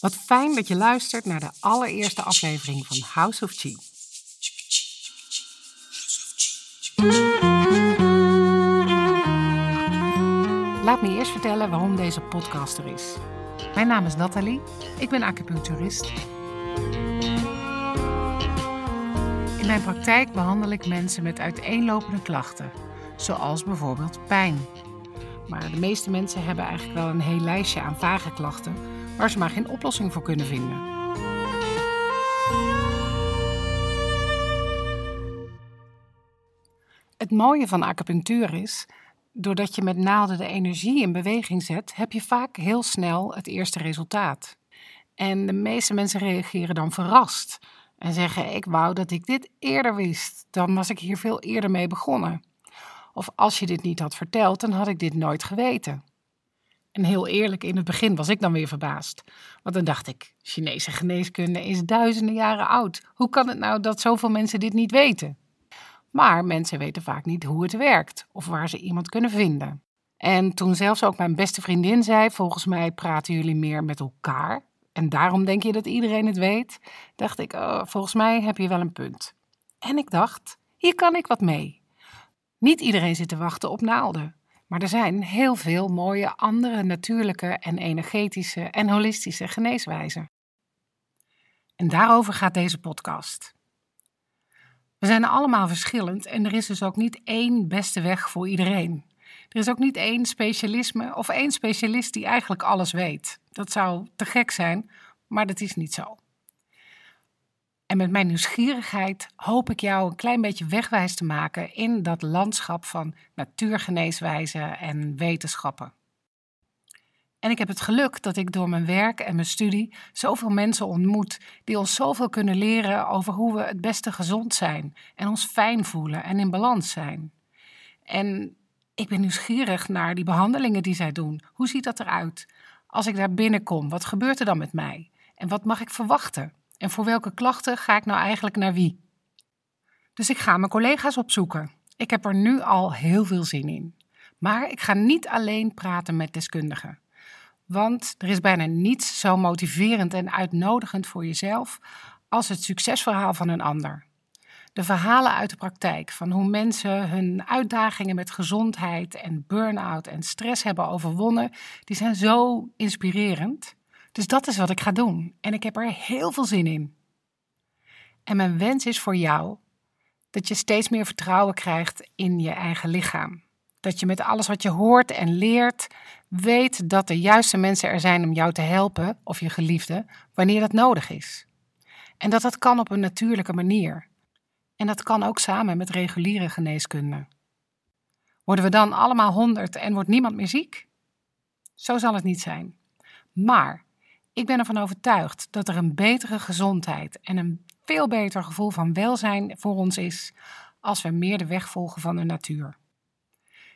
Wat fijn dat je luistert naar de allereerste aflevering van House of Chi. Laat me eerst vertellen waarom deze podcast er is. Mijn naam is Nathalie, ik ben acupuncturist. In mijn praktijk behandel ik mensen met uiteenlopende klachten, zoals bijvoorbeeld pijn. Maar de meeste mensen hebben eigenlijk wel een heel lijstje aan vage klachten waar ze maar geen oplossing voor kunnen vinden. Het mooie van acupunctuur is, doordat je met naalden de energie in beweging zet, heb je vaak heel snel het eerste resultaat. En de meeste mensen reageren dan verrast en zeggen: Ik wou dat ik dit eerder wist, dan was ik hier veel eerder mee begonnen. Of als je dit niet had verteld, dan had ik dit nooit geweten. En heel eerlijk, in het begin was ik dan weer verbaasd. Want dan dacht ik, Chinese geneeskunde is duizenden jaren oud. Hoe kan het nou dat zoveel mensen dit niet weten? Maar mensen weten vaak niet hoe het werkt of waar ze iemand kunnen vinden. En toen zelfs ook mijn beste vriendin zei: Volgens mij praten jullie meer met elkaar. En daarom denk je dat iedereen het weet. Dacht ik: oh, Volgens mij heb je wel een punt. En ik dacht: Hier kan ik wat mee. Niet iedereen zit te wachten op naalden. Maar er zijn heel veel mooie andere natuurlijke en energetische en holistische geneeswijzen. En daarover gaat deze podcast. We zijn allemaal verschillend en er is dus ook niet één beste weg voor iedereen. Er is ook niet één specialisme of één specialist die eigenlijk alles weet. Dat zou te gek zijn, maar dat is niet zo. En met mijn nieuwsgierigheid hoop ik jou een klein beetje wegwijs te maken in dat landschap van natuurgeneeswijzen en wetenschappen. En ik heb het geluk dat ik door mijn werk en mijn studie zoveel mensen ontmoet die ons zoveel kunnen leren over hoe we het beste gezond zijn en ons fijn voelen en in balans zijn. En ik ben nieuwsgierig naar die behandelingen die zij doen. Hoe ziet dat eruit? Als ik daar binnenkom, wat gebeurt er dan met mij? En wat mag ik verwachten? En voor welke klachten ga ik nou eigenlijk naar wie? Dus ik ga mijn collega's opzoeken. Ik heb er nu al heel veel zin in. Maar ik ga niet alleen praten met deskundigen. Want er is bijna niets zo motiverend en uitnodigend voor jezelf als het succesverhaal van een ander. De verhalen uit de praktijk van hoe mensen hun uitdagingen met gezondheid en burn-out en stress hebben overwonnen, die zijn zo inspirerend. Dus dat is wat ik ga doen en ik heb er heel veel zin in. En mijn wens is voor jou dat je steeds meer vertrouwen krijgt in je eigen lichaam. Dat je met alles wat je hoort en leert weet dat de juiste mensen er zijn om jou te helpen of je geliefde wanneer dat nodig is. En dat dat kan op een natuurlijke manier. En dat kan ook samen met reguliere geneeskunde. Worden we dan allemaal honderd en wordt niemand meer ziek? Zo zal het niet zijn. Maar ik ben ervan overtuigd dat er een betere gezondheid en een veel beter gevoel van welzijn voor ons is als we meer de weg volgen van de natuur.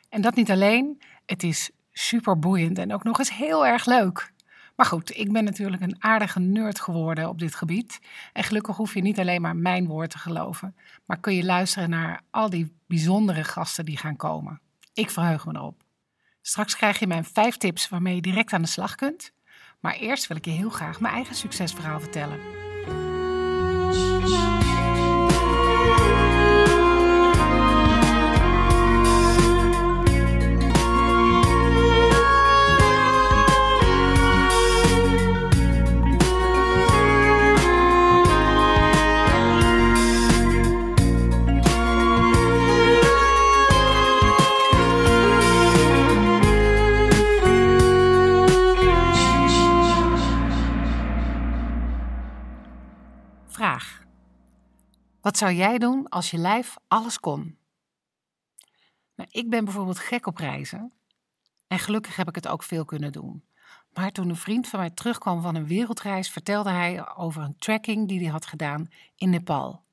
En dat niet alleen, het is super boeiend en ook nog eens heel erg leuk. Maar goed, ik ben natuurlijk een aardige nerd geworden op dit gebied. En gelukkig hoef je niet alleen maar mijn woord te geloven, maar kun je luisteren naar al die bijzondere gasten die gaan komen. Ik verheug me erop. Straks krijg je mijn vijf tips waarmee je direct aan de slag kunt. Maar eerst wil ik je heel graag mijn eigen succesverhaal vertellen. Wat zou jij doen als je lijf alles kon? Nou, ik ben bijvoorbeeld gek op reizen. En gelukkig heb ik het ook veel kunnen doen. Maar toen een vriend van mij terugkwam van een wereldreis, vertelde hij over een trekking die hij had gedaan in Nepal.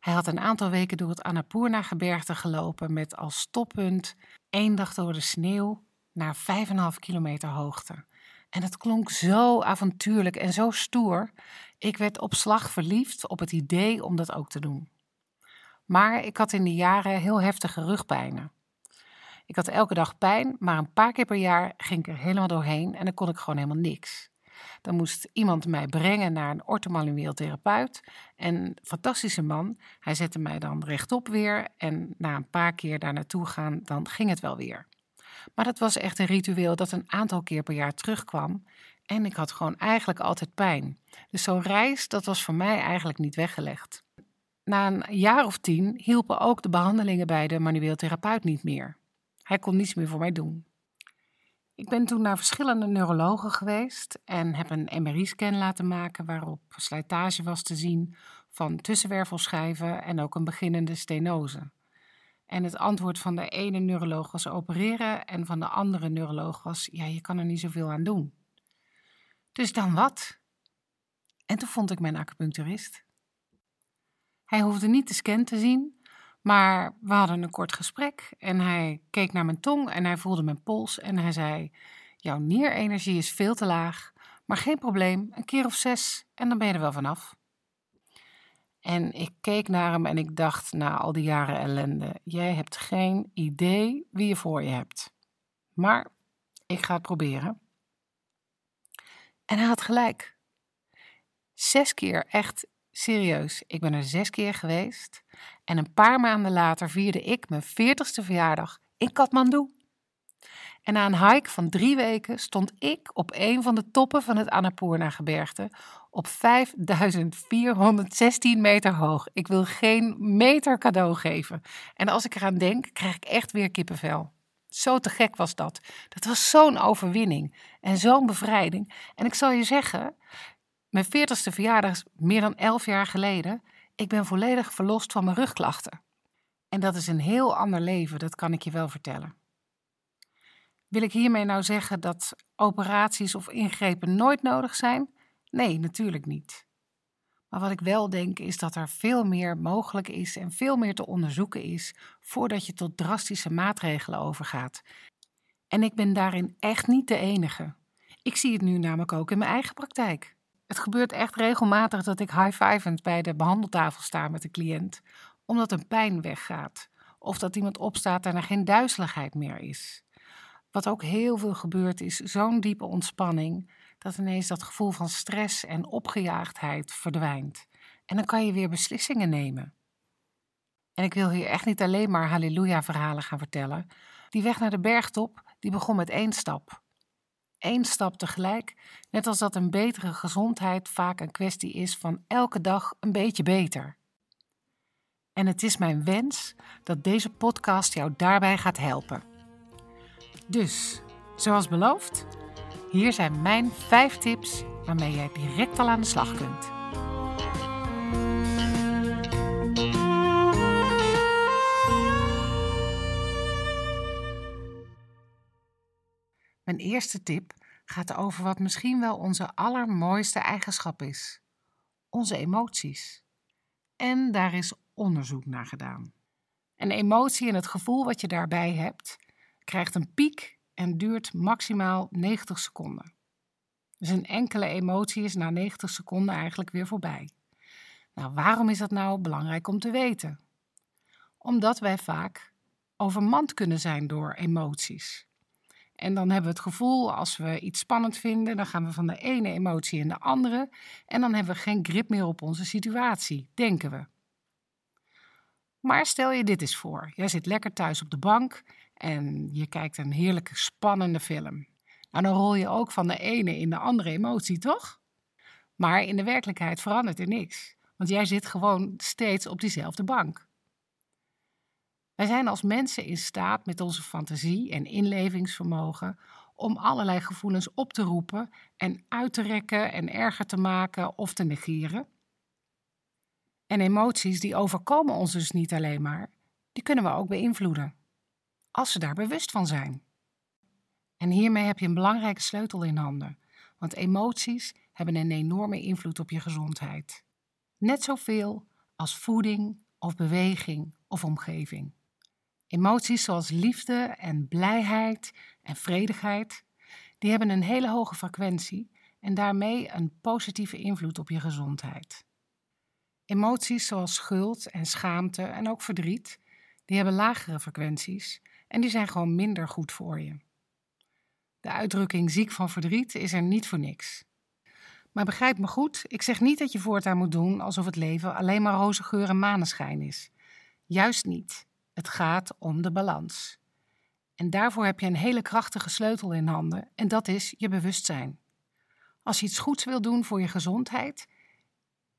Hij had een aantal weken door het Annapurna-gebergte gelopen met als stoppunt één dag door de sneeuw naar 5,5 kilometer hoogte. En het klonk zo avontuurlijk en zo stoer. Ik werd op slag verliefd op het idee om dat ook te doen. Maar ik had in die jaren heel heftige rugpijnen. Ik had elke dag pijn, maar een paar keer per jaar ging ik er helemaal doorheen en dan kon ik gewoon helemaal niks. Dan moest iemand mij brengen naar een orthomanueel therapeut. En fantastische man, hij zette mij dan rechtop weer. En na een paar keer daar naartoe gaan, dan ging het wel weer. Maar dat was echt een ritueel dat een aantal keer per jaar terugkwam. En ik had gewoon eigenlijk altijd pijn. Dus zo'n reis, dat was voor mij eigenlijk niet weggelegd. Na een jaar of tien hielpen ook de behandelingen bij de manueel therapeut niet meer. Hij kon niets meer voor mij doen. Ik ben toen naar verschillende neurologen geweest en heb een MRI-scan laten maken waarop slijtage was te zien van tussenwervelschijven en ook een beginnende stenose. En het antwoord van de ene neuroloog was opereren en van de andere neuroloog was: ja, je kan er niet zoveel aan doen. Dus dan wat? En toen vond ik mijn acupuncturist. Hij hoefde niet de scan te zien, maar we hadden een kort gesprek en hij keek naar mijn tong en hij voelde mijn pols en hij zei: Jouw nierenergie is veel te laag, maar geen probleem, een keer of zes en dan ben je er wel vanaf. En ik keek naar hem en ik dacht na al die jaren ellende: Jij hebt geen idee wie je voor je hebt. Maar ik ga het proberen. En hij had gelijk. Zes keer, echt serieus. Ik ben er zes keer geweest. En een paar maanden later vierde ik mijn 40ste verjaardag in Kathmandu. En na een hike van drie weken stond ik op een van de toppen van het Annapurna-gebergte op 5416 meter hoog. Ik wil geen meter cadeau geven. En als ik eraan denk, krijg ik echt weer kippenvel. Zo te gek was dat. Dat was zo'n overwinning en zo'n bevrijding. En ik zal je zeggen, mijn 40ste verjaardag meer dan 11 jaar geleden. Ik ben volledig verlost van mijn rugklachten. En dat is een heel ander leven, dat kan ik je wel vertellen. Wil ik hiermee nou zeggen dat operaties of ingrepen nooit nodig zijn? Nee, natuurlijk niet. Maar wat ik wel denk is dat er veel meer mogelijk is en veel meer te onderzoeken is voordat je tot drastische maatregelen overgaat. En ik ben daarin echt niet de enige. Ik zie het nu namelijk ook in mijn eigen praktijk. Het gebeurt echt regelmatig dat ik high-fivend bij de behandeltafel sta met de cliënt, omdat een pijn weggaat of dat iemand opstaat en er geen duizeligheid meer is. Wat ook heel veel gebeurt is zo'n diepe ontspanning dat ineens dat gevoel van stress en opgejaagdheid verdwijnt. En dan kan je weer beslissingen nemen. En ik wil hier echt niet alleen maar halleluja-verhalen gaan vertellen. Die weg naar de bergtop, die begon met één stap. Eén stap tegelijk, net als dat een betere gezondheid vaak een kwestie is van elke dag een beetje beter. En het is mijn wens dat deze podcast jou daarbij gaat helpen. Dus, zoals beloofd, hier zijn mijn 5 tips waarmee jij direct al aan de slag kunt. Mijn eerste tip gaat over wat misschien wel onze allermooiste eigenschap is: onze emoties. En daar is onderzoek naar gedaan. Een emotie en het gevoel wat je daarbij hebt, krijgt een piek en duurt maximaal 90 seconden. Dus een enkele emotie is na 90 seconden eigenlijk weer voorbij. Nou, waarom is dat nou belangrijk om te weten? Omdat wij vaak overmand kunnen zijn door emoties. En dan hebben we het gevoel, als we iets spannend vinden, dan gaan we van de ene emotie in de andere. En dan hebben we geen grip meer op onze situatie, denken we. Maar stel je dit eens voor: jij zit lekker thuis op de bank en je kijkt een heerlijke spannende film. Nou, dan rol je ook van de ene in de andere emotie, toch? Maar in de werkelijkheid verandert er niks, want jij zit gewoon steeds op diezelfde bank. Wij zijn als mensen in staat met onze fantasie en inlevingsvermogen om allerlei gevoelens op te roepen en uit te rekken en erger te maken of te negeren. En emoties die overkomen ons dus niet alleen maar, die kunnen we ook beïnvloeden als ze daar bewust van zijn. En hiermee heb je een belangrijke sleutel in handen, want emoties hebben een enorme invloed op je gezondheid. Net zoveel als voeding of beweging of omgeving. Emoties zoals liefde en blijheid en vredigheid, die hebben een hele hoge frequentie en daarmee een positieve invloed op je gezondheid. Emoties zoals schuld en schaamte en ook verdriet, die hebben lagere frequenties en die zijn gewoon minder goed voor je. De uitdrukking ziek van verdriet is er niet voor niks. Maar begrijp me goed, ik zeg niet dat je voortaan moet doen alsof het leven alleen maar roze geur en maneschijn is. Juist niet. Het gaat om de balans. En daarvoor heb je een hele krachtige sleutel in handen en dat is je bewustzijn. Als je iets goeds wil doen voor je gezondheid,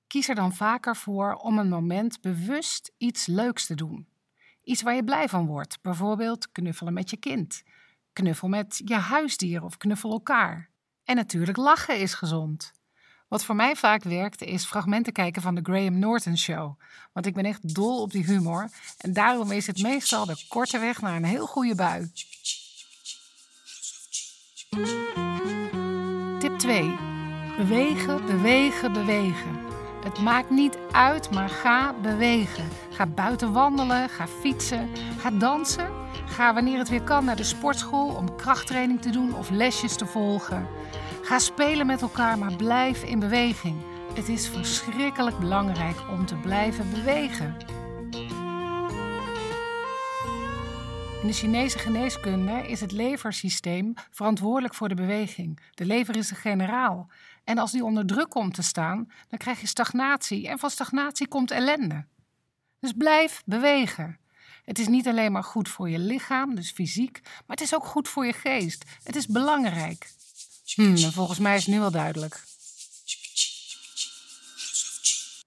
kies er dan vaker voor om een moment bewust iets leuks te doen. Iets waar je blij van wordt, bijvoorbeeld knuffelen met je kind, knuffel met je huisdier of knuffel elkaar. En natuurlijk lachen is gezond. Wat voor mij vaak werkt is fragmenten kijken van de Graham Norton Show. Want ik ben echt dol op die humor en daarom is het meestal de korte weg naar een heel goede bui. Tip 2. Bewegen, bewegen, bewegen. Het maakt niet uit, maar ga bewegen. Ga buiten wandelen, ga fietsen, ga dansen. Ga wanneer het weer kan naar de sportschool om krachttraining te doen of lesjes te volgen. Ga spelen met elkaar, maar blijf in beweging. Het is verschrikkelijk belangrijk om te blijven bewegen. In de Chinese geneeskunde is het leversysteem verantwoordelijk voor de beweging. De lever is de generaal. En als die onder druk komt te staan, dan krijg je stagnatie. En van stagnatie komt ellende. Dus blijf bewegen. Het is niet alleen maar goed voor je lichaam, dus fysiek, maar het is ook goed voor je geest. Het is belangrijk. Hmm, volgens mij is het nu wel duidelijk.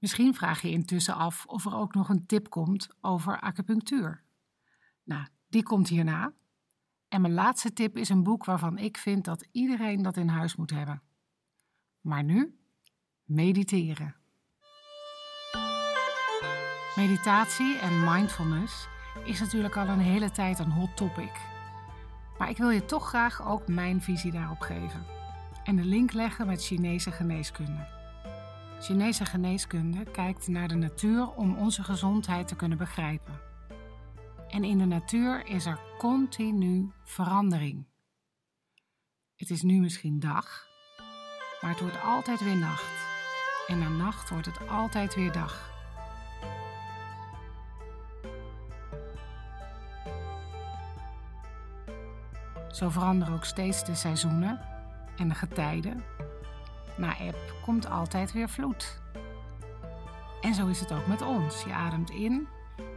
Misschien vraag je intussen af of er ook nog een tip komt over acupunctuur. Nou, die komt hierna. En mijn laatste tip is een boek waarvan ik vind dat iedereen dat in huis moet hebben. Maar nu mediteren. Meditatie en mindfulness is natuurlijk al een hele tijd een hot topic. Maar ik wil je toch graag ook mijn visie daarop geven en de link leggen met Chinese geneeskunde. Chinese geneeskunde kijkt naar de natuur om onze gezondheid te kunnen begrijpen. En in de natuur is er continu verandering. Het is nu misschien dag, maar het wordt altijd weer nacht. En na nacht wordt het altijd weer dag. Zo veranderen ook steeds de seizoenen en de getijden. Na eb komt altijd weer vloed. En zo is het ook met ons. Je ademt in,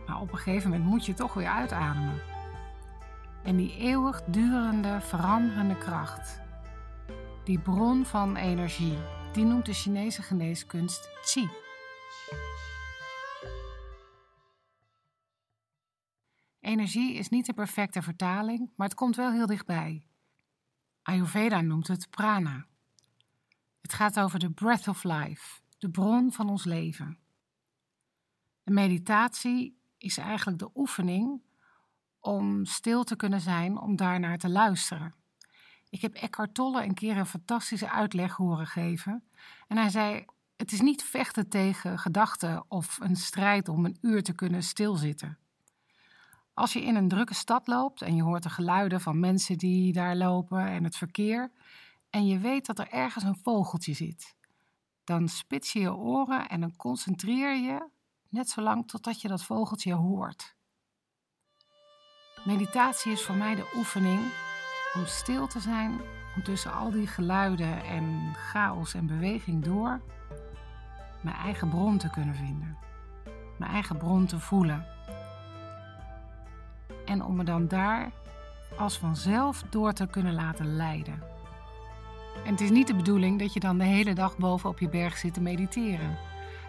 maar op een gegeven moment moet je toch weer uitademen. En die eeuwigdurende, veranderende kracht, die bron van energie, die noemt de Chinese geneeskunst Qi. Energie is niet de perfecte vertaling, maar het komt wel heel dichtbij. Ayurveda noemt het prana. Het gaat over de breath of life, de bron van ons leven. De meditatie is eigenlijk de oefening om stil te kunnen zijn, om daarnaar te luisteren. Ik heb Eckhart Tolle een keer een fantastische uitleg horen geven. En hij zei: Het is niet vechten tegen gedachten of een strijd om een uur te kunnen stilzitten. Als je in een drukke stad loopt en je hoort de geluiden van mensen die daar lopen en het verkeer, en je weet dat er ergens een vogeltje zit, dan spits je je oren en dan concentreer je net zolang totdat je dat vogeltje hoort. Meditatie is voor mij de oefening om stil te zijn, om tussen al die geluiden en chaos en beweging door mijn eigen bron te kunnen vinden, mijn eigen bron te voelen en om me dan daar als vanzelf door te kunnen laten leiden. En het is niet de bedoeling dat je dan de hele dag boven op je berg zit te mediteren.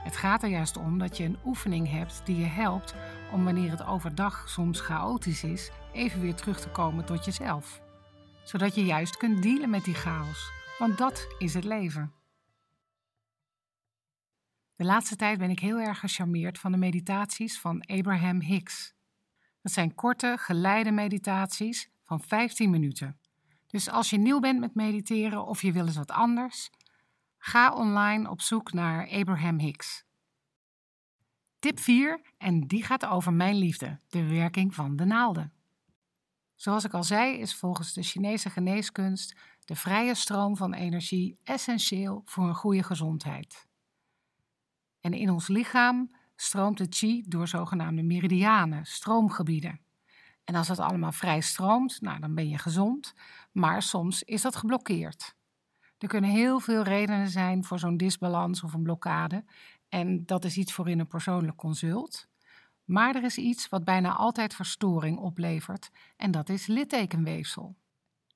Het gaat er juist om dat je een oefening hebt die je helpt om wanneer het overdag soms chaotisch is, even weer terug te komen tot jezelf. Zodat je juist kunt dealen met die chaos, want dat is het leven. De laatste tijd ben ik heel erg gecharmeerd van de meditaties van Abraham Hicks. Dat zijn korte, geleide meditaties van 15 minuten. Dus als je nieuw bent met mediteren of je wil eens wat anders, ga online op zoek naar Abraham Hicks. Tip 4, en die gaat over mijn liefde, de werking van de naalden. Zoals ik al zei, is volgens de Chinese geneeskunst de vrije stroom van energie essentieel voor een goede gezondheid. En in ons lichaam stroomt de chi door zogenaamde meridianen, stroomgebieden. En als het allemaal vrij stroomt, nou, dan ben je gezond, maar soms is dat geblokkeerd. Er kunnen heel veel redenen zijn voor zo'n disbalans of een blokkade. En dat is iets voor in een persoonlijk consult. Maar er is iets wat bijna altijd verstoring oplevert en dat is littekenweefsel.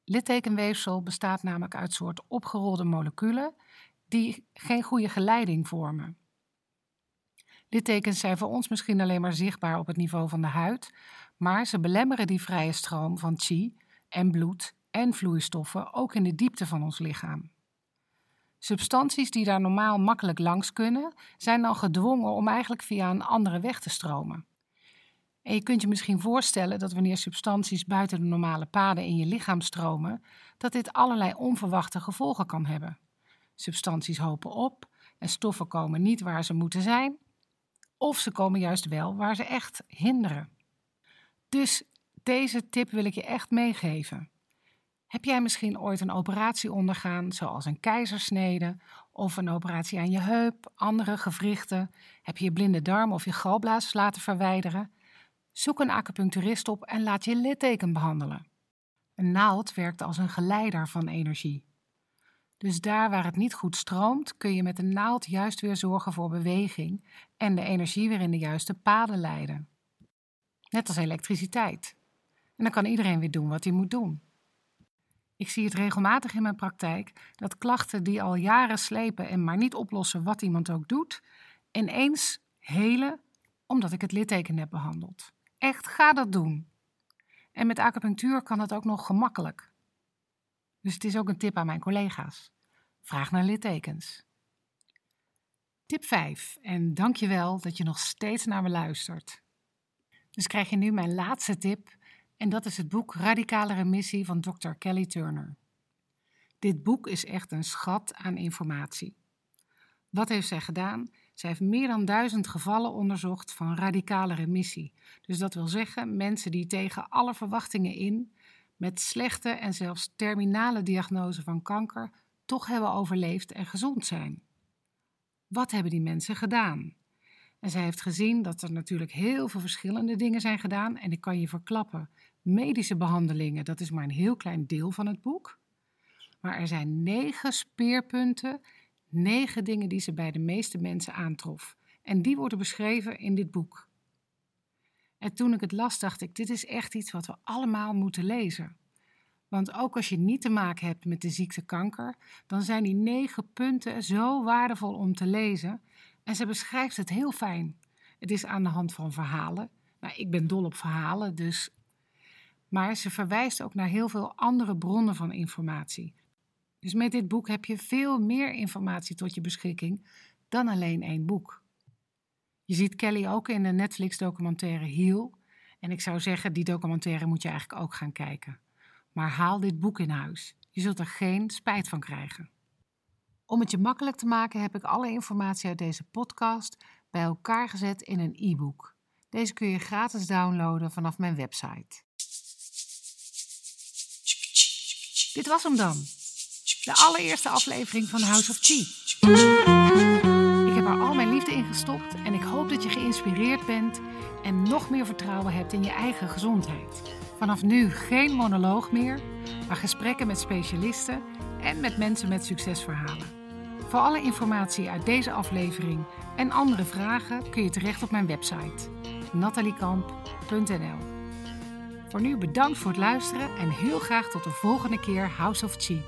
Littekenweefsel bestaat namelijk uit soort opgerolde moleculen die geen goede geleiding vormen. Littekens zijn voor ons misschien alleen maar zichtbaar op het niveau van de huid, maar ze belemmeren die vrije stroom van chi en bloed en vloeistoffen ook in de diepte van ons lichaam. Substanties die daar normaal makkelijk langs kunnen, zijn dan gedwongen om eigenlijk via een andere weg te stromen. En je kunt je misschien voorstellen dat wanneer substanties buiten de normale paden in je lichaam stromen, dat dit allerlei onverwachte gevolgen kan hebben. Substanties hopen op en stoffen komen niet waar ze moeten zijn, of ze komen juist wel waar ze echt hinderen. Dus deze tip wil ik je echt meegeven. Heb jij misschien ooit een operatie ondergaan, zoals een keizersnede of een operatie aan je heup, andere gewrichten? Heb je je blinde darm of je galblaas laten verwijderen? Zoek een acupuncturist op en laat je litteken behandelen. Een naald werkt als een geleider van energie. Dus daar waar het niet goed stroomt, kun je met een naald juist weer zorgen voor beweging en de energie weer in de juiste paden leiden. Net als elektriciteit. En dan kan iedereen weer doen wat hij moet doen. Ik zie het regelmatig in mijn praktijk dat klachten die al jaren slepen en maar niet oplossen wat iemand ook doet, ineens helen omdat ik het litteken heb behandeld. Echt, ga dat doen. En met acupunctuur kan het ook nog gemakkelijk. Dus het is ook een tip aan mijn collega's. Vraag naar littekens. Tip 5. En dank je wel dat je nog steeds naar me luistert. Dus krijg je nu mijn laatste tip en dat is het boek Radicale Remissie van Dr. Kelly Turner. Dit boek is echt een schat aan informatie. Wat heeft zij gedaan? Zij heeft meer dan duizend gevallen onderzocht van radicale remissie. Dus dat wil zeggen mensen die tegen alle verwachtingen in, met slechte en zelfs terminale diagnose van kanker, toch hebben overleefd en gezond zijn. Wat hebben die mensen gedaan? En zij heeft gezien dat er natuurlijk heel veel verschillende dingen zijn gedaan. En ik kan je verklappen, medische behandelingen, dat is maar een heel klein deel van het boek. Maar er zijn negen speerpunten, negen dingen die ze bij de meeste mensen aantrof. En die worden beschreven in dit boek. En toen ik het las, dacht ik: dit is echt iets wat we allemaal moeten lezen. Want ook als je niet te maken hebt met de ziekte kanker, dan zijn die negen punten zo waardevol om te lezen. En ze beschrijft het heel fijn. Het is aan de hand van verhalen. Nou, ik ben dol op verhalen, dus. Maar ze verwijst ook naar heel veel andere bronnen van informatie. Dus met dit boek heb je veel meer informatie tot je beschikking dan alleen één boek. Je ziet Kelly ook in de Netflix-documentaire Heal. En ik zou zeggen, die documentaire moet je eigenlijk ook gaan kijken. Maar haal dit boek in huis. Je zult er geen spijt van krijgen. Om het je makkelijk te maken heb ik alle informatie uit deze podcast bij elkaar gezet in een e-book. Deze kun je gratis downloaden vanaf mijn website. Dit was hem dan. De allereerste aflevering van House of Chi. Ik heb er al mijn liefde in gestopt en ik hoop dat je geïnspireerd bent en nog meer vertrouwen hebt in je eigen gezondheid. Vanaf nu geen monoloog meer, maar gesprekken met specialisten en met mensen met succesverhalen. Voor alle informatie uit deze aflevering en andere vragen kun je terecht op mijn website nataliekamp.nl. Voor nu bedankt voor het luisteren en heel graag tot de volgende keer House of Chi.